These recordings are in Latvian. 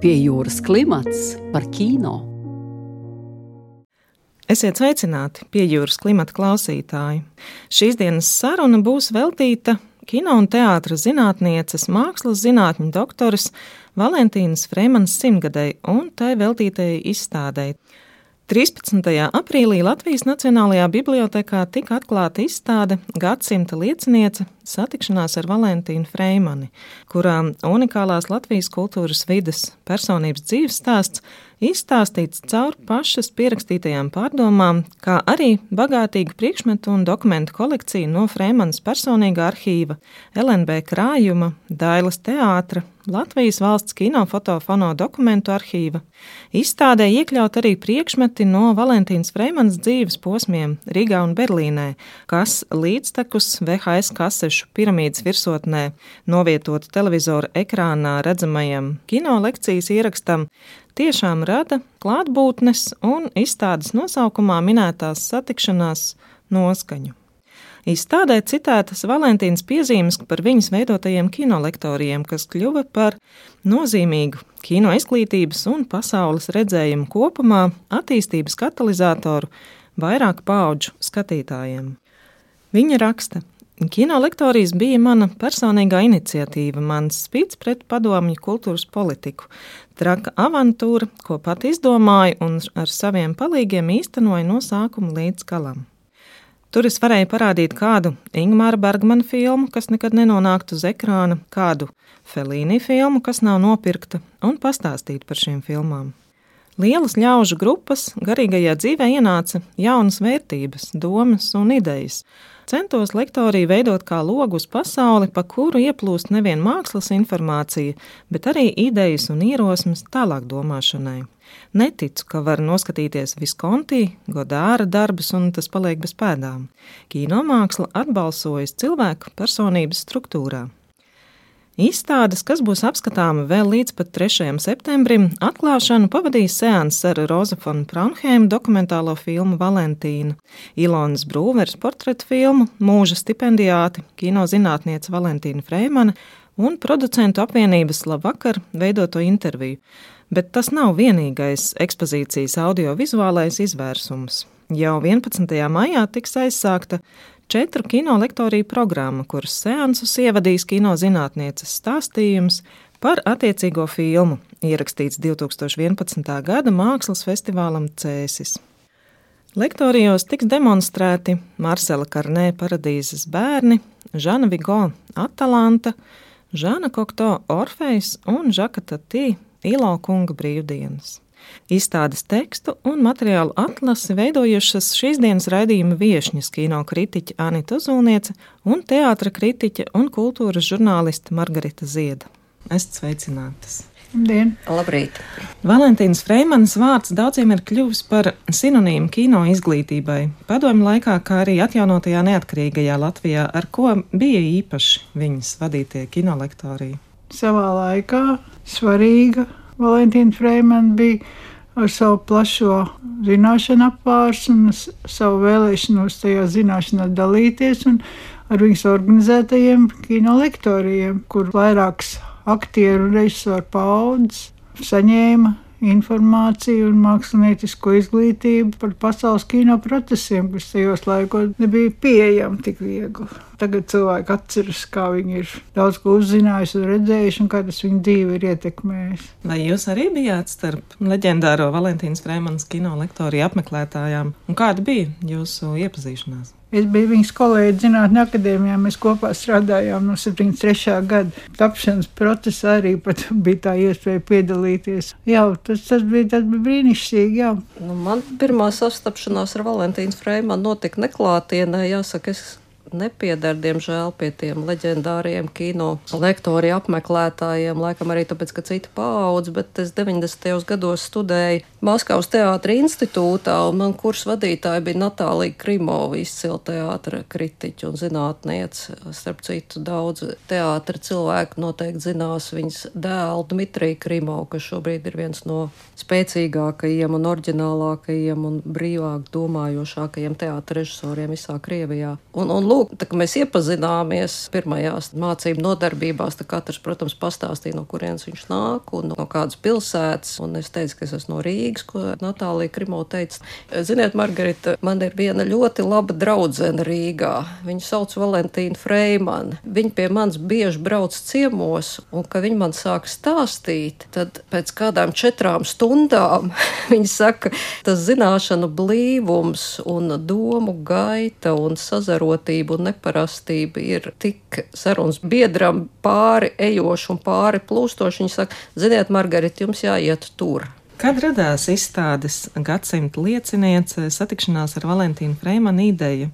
Pie jūras klimats par kino. Esiet sveicināti, pie jūras klimata klausītāji. Šīs dienas saruna būs veltīta kino un teātras zinātnieces, mākslas zinātņu doktoras Valentīnas Freimanas simtgadēji un tai veltītajai izstādēji. 13. aprīlī Latvijas Nacionālajā bibliotekā tika atklāta izstāde Gadsimta lieciniece satikšanās ar Valentīnu Freimani, kurā unikālās Latvijas kultūras vidas personības dzīves stāsts izstāstīts caur pašas pierakstītajām pārdomām, kā arī bagātīgu priekšmetu un dokumentu kolekciju no Frēmanas personīgā arhīva, LNB krājuma, Dailas teātra, Latvijas valsts kinofotofono dokumentu arhīva. Izstādē iekļaut arī priekšmeti no Valentīnas Freimanas dzīves posmiem Rīgā un Berlīnē, kas līdztekus VHS kasešu piramīdas virsotnē novietot televizora ekrānā redzamajam kino lekcijas ierakstam, tiešām rada klātbūtnes un izstādes nosaukumā minētās satikšanās noskaņu. Izstādē citētas Valentīnas piezīmes par viņas veidotajiem kinolektoriem, kas kļuva par nozīmīgu kino izglītības un pasaules redzējumu kopumā attīstības katalizatoru vairāk paudžu skatītājiem. Viņa raksta, Kino lektorijas bija mana personīgā iniciatīva, mans spīts pret padomju kultūras politiku. Traka avantūra, ko pat izdomāju un ar saviem palīgiem īstenoju no sākuma līdz galam. Tur es varēju parādīt kādu Ingūna Bergmana filmu, kas nekad nenonāktu uz ekrāna, kādu Felīni filmu, kas nav nopirkta, un pastāstīt par šīm filmām. Lielas ļaužu grupas garīgajā dzīvē ienāca jaunas vērtības, domas un idejas centos lektoriju veidot kā logu uz pasauli, pa kuru ieplūst nevien mākslas informācija, bet arī idejas un ierosmes tālāk domāšanai. Neticu, ka var noskatīties Viskonti, Godāra darbus un tas paliek bez pēdām. Kīnomāksla atbalsojas cilvēku personības struktūrā. Izstādes, kas būs apskatāma vēl līdz pat 3. septembrim, atklāšanu pavadīs seanss ar Rozefonu Braunhēmu dokumentālo filmu Valentīnu, Ilonas Brūveres portretu filmu, mūža stipendiāti, kinozinātniece Valentīna Freimana un producentu apvienības Labvakar veidoto interviju. Bet tas nav vienīgais ekspozīcijas audiovizuālais izvērsums. Jau 11. maijā tiks aizsākta četru kino lektoriju programma, kuras seansus ievadīs kino zinātnieces stāstījums par attiecīgo filmu, ierakstīts 2011. gada mākslas festivālam Cēsis. Lektorijos tiks demonstrēti Marcela Karnē paradīzes bērni, Žana Vigo Atalanta, Žana Kokto Orfejs un Žaka Tatī Ilo kunga brīvdienas. Izstādes tekstu un materiālu atlasi veidojušas šīs dienas raidījuma viesņas kino kritiķe Anita Zulniece un teātra kritiķe un kultūras žurnāliste Margarita Zieda. Esat sveicinātas! Labdien! Labrīt! Valentīnas Freimanas vārds daudziem ir kļuvis par sinonīmu kino izglītībai. Padomju laikā, kā arī atjaunotajā neatkarīgajā Latvijā, ar ko bija īpaši viņas vadītie kinolektoriji? Savā laikā svarīga Valentīna Freimana bija ar savu plašo zināšanu apvārsu un savu vēlēšanos tajā zināšanā dalīties un ar viņas organizētajiem kino lektoriem, kur vairākas aktieru un režisoru paudzes saņēma informāciju un māksliniecisko izglītību par pasaules kino procesiem, kas tajos laikos nebija pieejami tik viegli. Tagad cilvēki atceras, kā viņi ir daudz ko uzzinājuši un redzējuši, un kā tas viņu dzīvi ir ietekmējis. Vai jūs arī bijāt starp leģendāro Valentīnas Frēmanas kino lektoriju apmeklētājām, un kāda bija jūsu iepazīšanās? Es biju viņas kolēģis Zinātņu akadēmijā. Mēs kopā strādājām no 73. gada. Tapšanas procesā arī bija tā iespēja piedalīties. Jā, tas, tas, bija, tas bija brīnišķīgi. Jā. Nu, man pirmā sastapšanās ar Valentīnu Freimanu notika neklātienē. Jāsaka, es nepiedara, diemžēl, pie tiem leģendāriem kino lektori apmeklētājiem, laikam arī tāpēc, ka cita paudze, bet es 90. gados studēju Maskavas teātra institūtā, un man kurs vadītāja bija Natālija Krimova, izcila teātra kritiķa un zinātniece. Starp citu, daudz teātra cilvēku noteikti zinās viņas dēlu Dmitriju Krimovu, kas šobrīd ir viens no spēcīgākajiem un oriģinālākajiem un brīvāk domājošākajiem teātra režisoriem visā Krievijā. Un, un lūk, lūk, tā, mēs iepazināmies pirmajās mācību nodarbībās. Katrs, protams, pastāstīja, no kurienes viņš nāk un no kādas pilsētas. Un es teicu, ka es esmu no Rīgas, ko Natālija Krimo teica. Ziniet, Margarita, man ir viena ļoti laba draudzene Rīgā. Viņu sauc Valentīna Freimana. Viņa pie manis bieži brauc ciemos, un kad viņa man sāk stāstīt, tad pēc kādām četrām stundām viņa saka, tas zināšanu blīvums un domu gaita un sazarotība un neparastība ir tik sarunas biedram pāri ejoši un pāri plūstoši. Viņa saka, ziniet, Margarita, jums jāiet tur. Kad radās izstādes gadsimta lieciniece satikšanās ar Valentīnu Freimanu ideju?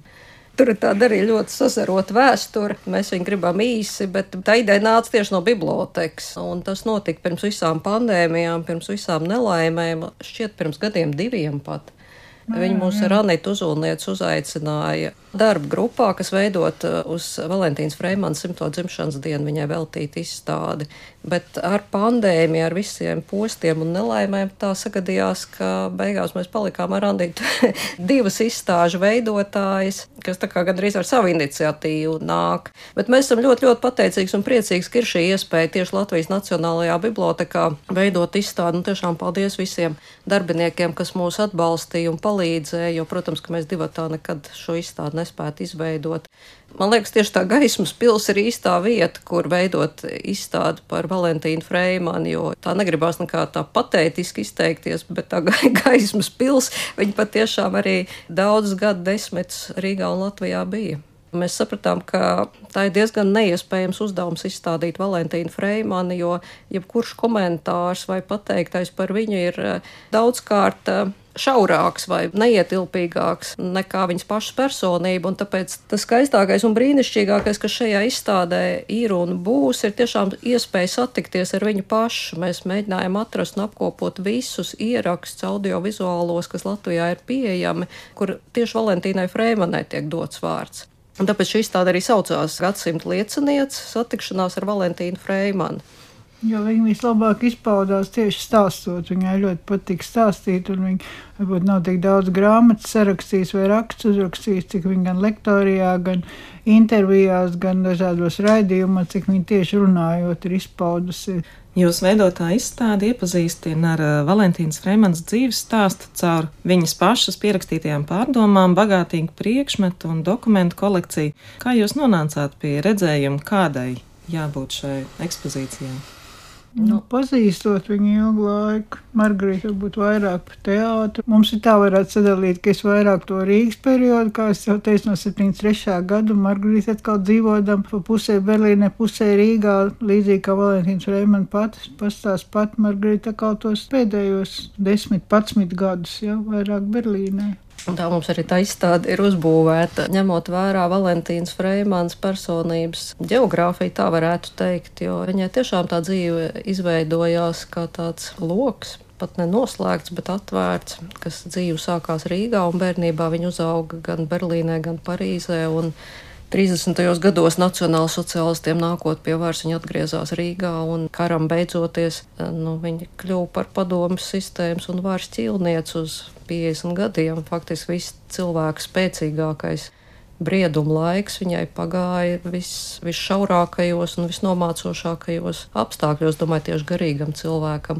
Tur ir tāda arī ļoti sasarota vēsture. Mēs viņu gribam īsi, bet tā ideja nāca tieši no bibliotekas. Un tas notika pirms visām pandēmijām, pirms visām nelaimēm, šķiet, pirms gadiem diviem pat. Viņa mūs ar Anitu Uzulnieci uzaicināja darba grupā, kas veidot uh, uz Valentīnas Freimanas simto dzimšanas dienu viņai veltīta izstādi. Bet ar pandēmiju, ar visiem postiem un nelaimēm tā sagadījās, ka beigās mēs palikām ar Andītu divas izstāžu veidotājas, kas tā kā gandrīz ar savu iniciatīvu nāk. Bet mēs esam ļoti, ļoti pateicīgi un priecīgi, ka ir šī iespēja tieši Latvijas Nacionālajā bibliotekā veidot izstādi. Un tiešām paldies visiem darbiniekiem, kas mūs atbalstīja un palīdzēja, jo, protams, ka mēs divatā nekad šo izstādi nespētu izveidot. Man liekas, tieši tā gaismas pils ir īstā vieta, kur veidot izstādi par Valentīnu Freimanu, jo tā negribās nekā tā patētiski izteikties, bet tā gaismas pils, viņa patiešām arī daudz gadu desmitus Rīgā un Latvijā bija. Mēs sapratām, ka tā ir diezgan neiespējams uzdevums izstādīt Valentīnu Freimanu, jo jebkurš komentārs vai pateiktais par viņu ir eh, daudzkārt eh, šaurāks vai neietilpīgāks nekā viņas pašas personība. Tāpēc tas skaistākais un brīnišķīgākais, kas šajā izstādē ir un būs, ir tiešām iespēja satikties ar viņu pašu. Mēs mēģinājām atrast un apkopot visus ierakstus audiovizuālos, kas Latvijā ir pieejami, kur tieši Valentīnai Freimanai tiek dots vārds. Un tāpēc šī izstāde arī saucās Gadsimta liecinieks - satikšanās ar Valentīnu Freimanu. Jo viņa vislabāk izpaudās tieši stāstot. Viņai ļoti patīk stāstīt, un viņa varbūt nav tik daudz grāmatu sarakstījis vai rakstus uzrakstījis, cik viņa gan lektorijā, gan intervijās, gan dažādos raidījumos, cik viņa tieši runājot ir izpaudusi. Jūs veidotā izstāde iepazīstina ar Valentīnas Freemanas dzīves stāstu caur viņas pašas pierakstītajām pārdomām, bagātīgu priekšmetu un dokumentu kolekciju. Kā jūs nonācāt pie redzējuma, kādai jābūt šai ekspozīcijai? Nu, pazīstot viņu ilgu laiku, Margarita varbūt vairāk par teātru. Mums ir tā varētu sadalīt, ka es vairāk to Rīgas periodu, kā es jau teicu, no 73. gada, un Margarita atkal dzīvodam pa pusē Berlīnē, pusē Rīgā, līdzīgi kā Valentīns Reiman pats, pastāst pat Margarita atkal tos pēdējos 10, 11 gadus, jau vairāk Berlīnē. Un tā mums arī tā izstāde ir uzbūvēta, ņemot vērā Valentīnas Freimans personības geogrāfiju, tā varētu teikt, jo viņai tiešām tā dzīve izveidojās kā tāds loks. Pat nenoslēgts, bet atvērts, kas dzīve sākās Rīgā, un bērnībā viņa uzauga gan Berlīnē, gan Parīzē. 30. gados nacionālsociālistiem nākot pie varas, viņi atgriezās Rīgā un karam beidzoties, nu, viņi kļuva par padomu sistēmas un varas ķīlnieci uz 50 gadiem. Faktiski viss cilvēks spēcīgākais brieduma laiks viņai pagāja vis, visšaurākajos un visnomācošākajos apstākļos, domāju, tieši garīgam cilvēkam.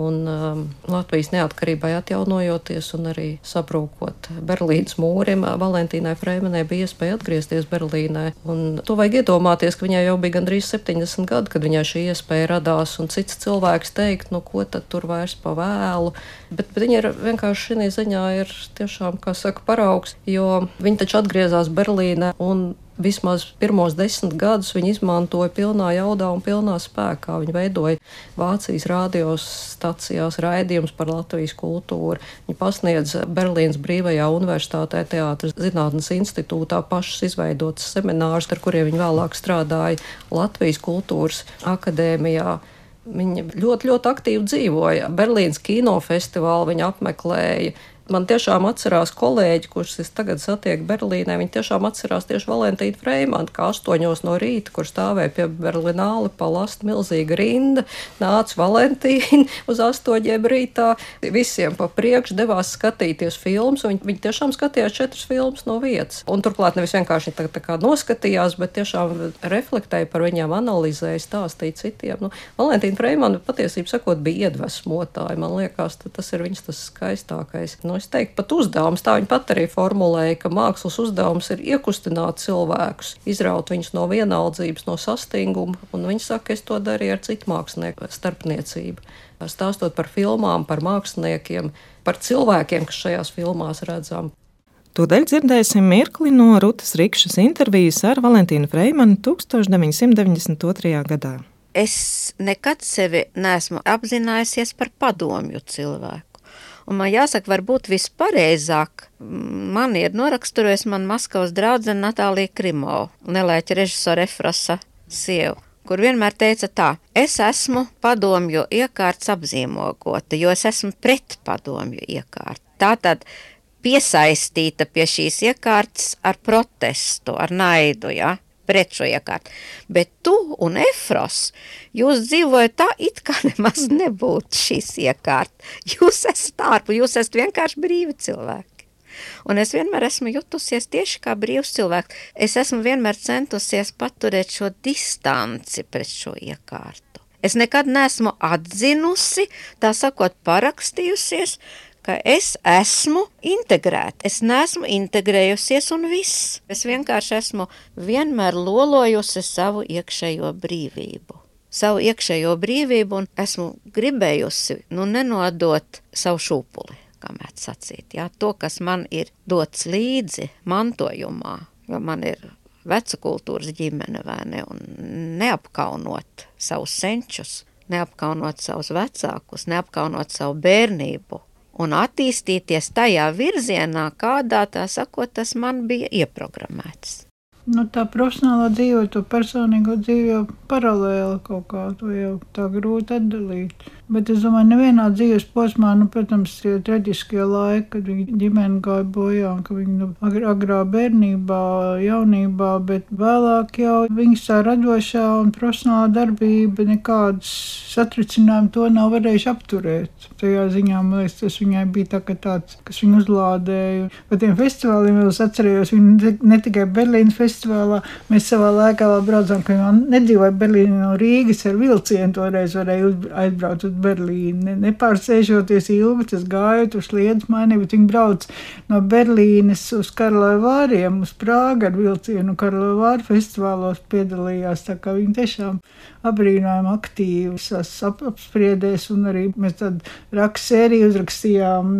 Un um, Latvijas neatkarībai atjaunojoties un arī sabrūkot Berlīnas mūrim, Valentīnai Freimanai bija iespēja atgriezties Berlīnē. Un to vajag iedomāties, ka viņai jau bija gandrīz 70 gadi, kad viņai šī iespēja radās, un cits cilvēks teikt, nu ko tad tur vairs pa vēlu. Bet, bet viņa ir vienkārši šī ziņā ir tiešām, kā saka, paraugs, jo viņa taču atgriezās Berlīnē un vismaz pirmos desmit gadus viņi izmantoja pilnā jaudā un pilnā spēkā. Viņi veidoja Vācijas radiostacijās raidījumus par Latvijas kultūru. Viņi pasniedz Berlīnas Brīvajā universitātē, Teātras zinātnes institūtā pašas izveidotas seminārus, ar kuriem viņi vēlāk strādāja Latvijas kultūras akadēmijā. Viņa ļoti, ļoti aktīvi dzīvoja. Berlīnas kinofestivālu viņa apmeklēja, Man tiešām atcerās kolēģi, kurus es tagad satieku Berlīnē, viņi tiešām atcerās tieši Valentīnu Freimantu, kā astoņos no rīta, kur stāvēja pie Berlināla palasta milzīga rinda, nāca Valentīna uz astoņiem rītā, visiem pa priekšu devās skatīties filmas, viņi, viņi tiešām skatījās četras filmas no vietas. Un turklāt nevis vienkārši tā, tā kā noskatījās, bet tiešām reflektēja par viņām, analizēja, stāstīja citiem. Nu, Valentīna Freimana patiesībā sakot bija iedvesmotāja. Man liekas, tas ir viņas tas skaistākais. Nu, es teiktu, pat uzdevums, tā viņa pat arī formulēja, ka mākslas uzdevums ir iekustināt cilvēkus, izraut viņus no vienaldzības, no sastinguma, un viņi saka, es to darīju ar citu mākslinieku starpniecību. Stāstot par filmām, par māksliniekiem, par cilvēkiem, kas šajās filmās redzam. Tūdaļ dzirdēsim mirkli no Rutas Rikšas intervijas ar Valentīnu Freimanu 1992. gadā. Es nekad sevi neesmu apzinājusies par padomju cilvēku. Un man jāsaka, varbūt vispareizāk man ir noraksturojis man Maskavas draudzene Natālija Krimova, nelēķa režisora Efrasa sieva, kur vienmēr teica tā, es esmu padomju iekārts apzīmogota, jo es esmu pret padomju iekārtu. Tātad piesaistīta pie šīs iekārtas ar protestu, ar naidu, ja? Pret šo iekārtu. Bet tu un Efros, jūs dzīvojat tā, it kā nemaz nebūtu šīs iekārtas. Jūs esat ārpus, jūs esat vienkārši brīvi cilvēki. Un es vienmēr esmu jutusies tieši kā brīvs cilvēks. Es esmu vienmēr centusies paturēt šo distanci pret šo iekārtu. Es nekad neesmu atzinusi, tā sakot, parakstījusies, ka es esmu integrēta. Es neesmu integrējusies un viss. Es vienkārši esmu vienmēr lolojusi savu iekšējo brīvību. Savu iekšējo brīvību un esmu gribējusi nu, nenodot savu šūpuli, kā mēs sacīt. Jā, to, kas man ir dots līdzi mantojumā, jo man ir veca kultūras ģimene vai ne, un neapkaunot savus senčus, neapkaunot savus vecākus, neapkaunot savu bērnību, un attīstīties tajā virzienā, kādā tā sakot, tas man bija ieprogrammēts. Nu, tā profesionālā dzīve, to personīgo dzīvi jau paralēli kaut kā to jau tā grūti atdalīt. Bet es domāju, nevienā dzīves posmā, nu, protams, tie traģiskie laiki, kad viņa ģimene gāja bojā, ka viņa nu, agrā bērnībā, jaunībā, bet vēlāk jau viņas tā radošā un profesionālā darbība nekādas satricinājumu to nav varējuši apturēt. Tajā ziņā, man liekas, tas viņai bija tā, tāds, kas viņu uzlādēja. Par tiem festivāliem es atcerējos, viņi ne tikai Berlīnas festivālā, mēs savā laikā vēl braucām, ka viņi nedzīvoja Berlīnā no Rīgas ar vilcienu, toreiz varēja aizbraukt uz Berlīni. Nepārsēžoties ilgi, tas gāja uz sliedas mani, bet viņi brauc no Berlīnes uz Karloju vāriem, uz Prāgu ar vilcienu. Karloju vāru festivālos piedalījās, tā kā viņi tiešām abrīnojami aktīvi apspriedēs, un arī mēs tādu rakstu sēriju uzrakstījām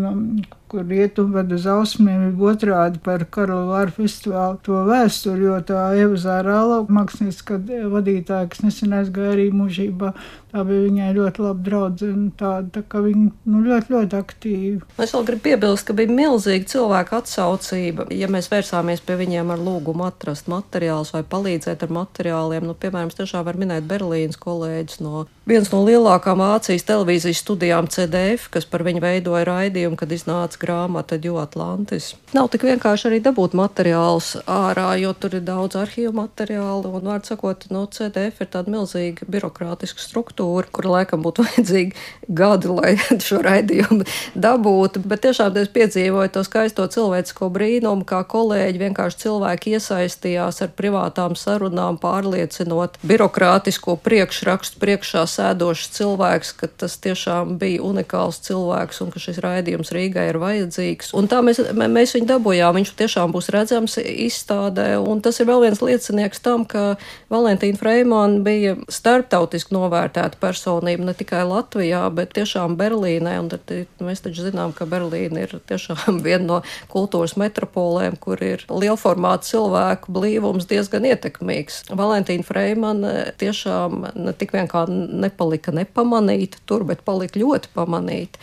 kur rietumu ved uz ausmiem, ir otrādi par Karlovāru festivālu to vēsturi, jo tā Eva Zārāla, mākslinieca vadītāja, kas nesen aizgāja arī mūžībā, tā bija viņai ļoti laba draudzene, tāda, tā ka viņa nu, ļoti, ļoti aktīva. Es vēl gribu piebilst, ka bija milzīga cilvēka atsaucība, ja mēs vērsāmies pie viņiem ar lūgumu atrast materiālus vai palīdzēt ar materiāliem. Nu, piemēram, tiešām varu minēt Berlīnas kolēģis no vienas no lielākām Vācijas televīzijas studijām CDF, kas par viņu veidoja raidījumu, kad iznāca grāmata Atlantis. Nav tik vienkārši arī dabūt materiālus ārā, jo tur ir daudz arhīvu materiālu, un, vārds sakot, no CDF ir tāda milzīga birokrātiska struktūra, kura laikam būtu vajadzīgi gadi, lai šo raidījumu dabūtu, bet tiešām es piedzīvoju to skaisto cilvēcisko brīnumu, kā kolēģi vienkārši cilvēki iesaistījās ar privātām sarunām, pārliecinot birokrātisko priekšrakstu priekšā sēdošs cilvēks, ka tas tiešām bija unikāls cilvēks un ka šis raidījums Rīgai ir vajadzīgs vajadzīgs. Un tā mēs, mēs viņu dabūjām. Viņš tiešām būs redzams izstādē. Un tas ir vēl viens liecinieks tam, ka Valentīna Freimana bija starptautiski novērtēta personība ne tikai Latvijā, bet tiešām Berlīnē. Un tad mēs taču zinām, ka Berlīna ir tiešām viena no kultūras metropolēm, kur ir lielformāta cilvēku blīvums diezgan ietekmīgs. Valentīna Freimana tiešām ne tik vien kā nepalika nepamanīta tur, bet palika ļoti pamanīta.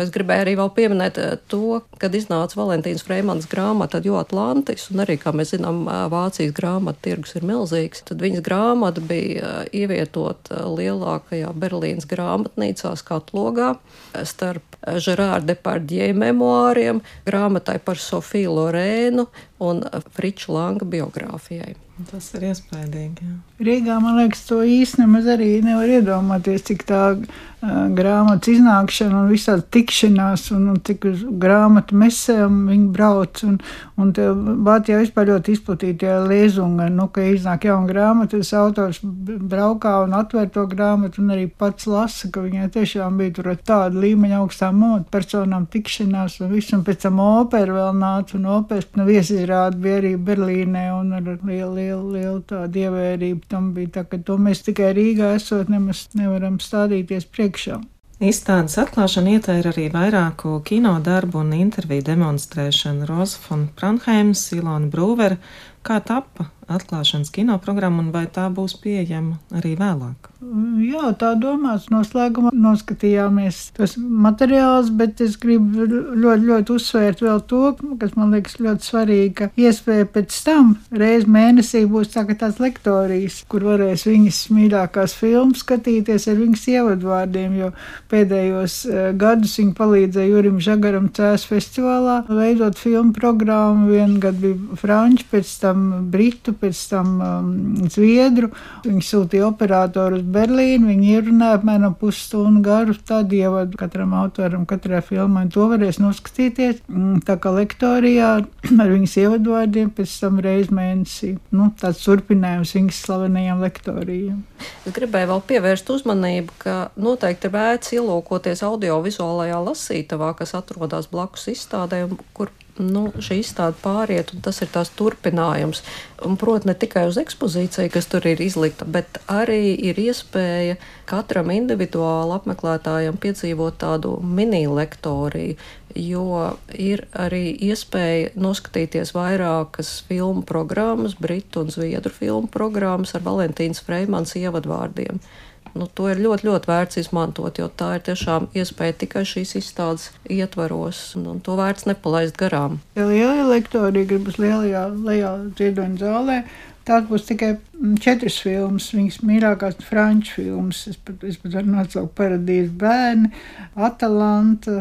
Es gribēju arī pieminēt eh, to, kad iznāca Valentīnas Freimans grāmata Jo Atlantis, un arī, kā mēs zinām, eh, Vācijas grāmatu tirgus ir milzīgs, tad viņas grāmata bija eh, ievietota lielākajā Berlīnas grāmatnīcā skatlogā starp Žerāra Depardie memoāriem, grāmatai par Sofiju Lorēnu un Friču Langa biogrāfijai. Tas ir iespaidīgi. Jā. Rīgā, man liekas, to īstenībā arī nevar iedomāties, cik tā uh, grāmatas iznākšana un visādi tikšanās un, un cik uz grāmatu mesēm viņi brauc. Un, un Bātijā vispār ļoti izplatītie liezunga, nu, ka iznāk jauna grāmata, tas autors braukā un atver to grāmatu un arī pats lasa, ka viņai tiešām bija tur tāda līmeņa augstām personām tikšanās un viss, un pēc tam opera vēl nāca un operas, nu, viesizrāda bija arī Berlīnē un ar lielu, lielu, lielu tādu ievērību tam bija tā, to mēs tikai Rīgā esot nemaz nevaram stādīties priekšā. Izstādes atklāšana ietēra arī vairāku kino darbu un interviju demonstrēšanu Roza von Pranheims, Ilona Brūvera, kā tappa atklāšanas kino programma un vai tā būs pieejama arī vēlāk. Jā, tā domāts. Noslēgumā noskatījāmies tos materiālus, bet es gribu ļoti, ļoti uzsvērt vēl to, kas man liekas ļoti svarīgi, ka iespēja pēc tam reiz mēnesī būs tā, tāds lektorijas, kur varēs viņas mīļākās filmas skatīties ar viņas ievadvārdiem, jo pēdējos uh, gadus viņa palīdzēja Jurim Žagaram Cēs festivālā veidot filmu programmu. Vienu gadu bija franču, pēc tam britu, pēc tam um, zviedru. Viņi sūtīja operatoru uz Berlīnu. Viņi ierunāja apmēram pusstundu garu tādu ievadu katram autoram, katrai filmai. To varēs noskatīties mm, tā kā lektorijā ar viņas ievadvārdiem pēc tam reiz mēnesī. Nu, tāds turpinājums viņas slavenajām lektorijām. Es gribēju vēl pievērst uzmanību, ka noteikti vērts ielūkoties audiovizuālajā lasītavā, kas atrodas blakus izstādē, kur nu, šī izstāde pāriet, un tas ir tās turpinājums. Proti, ne tikai uz ekspozīciju, kas tur ir izlikta, bet arī ir iespēja katram individuāli apmeklētājam piedzīvot tādu mini-lektoriju, jo ir arī iespēja noskatīties vairākas filmu programmas, britu un zviedru filmu programmas ar Valentīnas Freimans ievadvārdiem nu, to ir ļoti, ļoti vērts izmantot, jo tā ir tiešām iespēja tikai šīs izstādes ietvaros, un, un to vērts nepalaist garām. Ja liela lektorija gribas lielajā lejā dziedoņa zālē, Tās būs tikai mm, četras filmas, viņas mīļākās franču filmas. Es pat, es pat varu nosaukt Paradīzes bērni, Atalanta,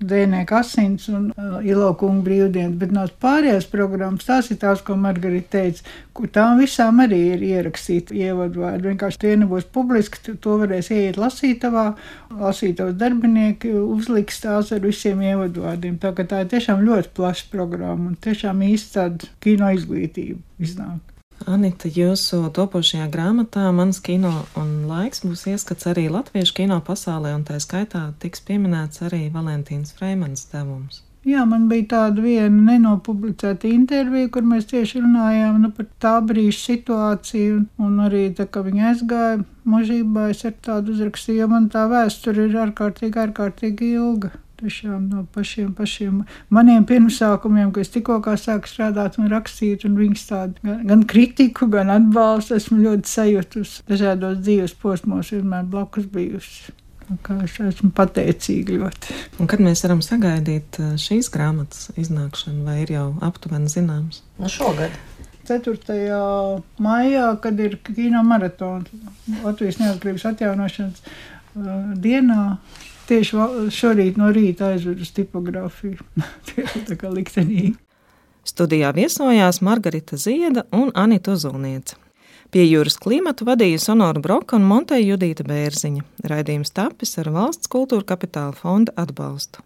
Dēnieku asins un uh, Ilokunga brīvdienas, bet no pārējās programmas tās ir tās, ko Margarita teica, kur tām visām arī ir ierakstīti ievadvārdi. Vienkārši tie nebūs publiski, to varēs ieiet lasītavā, lasītavas darbinieki uzliks tās ar visiem ievadvārdiem. Tā ka tā ir tiešām ļoti plaša programma un tiešām īsta tāda kino izglītība iznāk. Anita, jūsu topošajā grāmatā Mans kino un laiks būs ieskats arī latviešu kino pasaulē, un tā skaitā tiks pieminēts arī Valentīns Freimans devums. Jā, man bija tāda viena nenopublicēta intervija, kur mēs tieši runājām nu, par tā brīža situāciju, un, arī tā, ka viņa aizgāja mūžībā, es ar tādu uzrakstīju, jo man tā vēsture ir ārkārtīgi, ārkārtīgi ilga tiešām no pašiem, pašiem maniem pirmsākumiem, kad es tikko sāku strādāt un rakstīt, un viņas tādu gan, gan kritiku, gan atbalstu esmu ļoti sajūtus dažādos dzīves posmos, vienmēr blakus bijusi. Es esmu pateicīga ļoti. Un kad mēs varam sagaidīt uh, šīs grāmatas iznākšanu, vai ir jau aptuveni zināms? No nu, šogad. 4. maijā, kad ir kino maratons Latvijas neatkarības atjaunošanas uh, dienā, tieši šorīt no rīta aizvedu uz tipogrāfiju. tā kā liktenīgi. Studijā viesojās Margarita Zieda un Anita Ozolniece. Pie jūras klimatu vadīja Sonora Broka un Monteja Judīta Bērziņa. Raidījums tapis ar valsts kultūra kapitāla fonda atbalstu.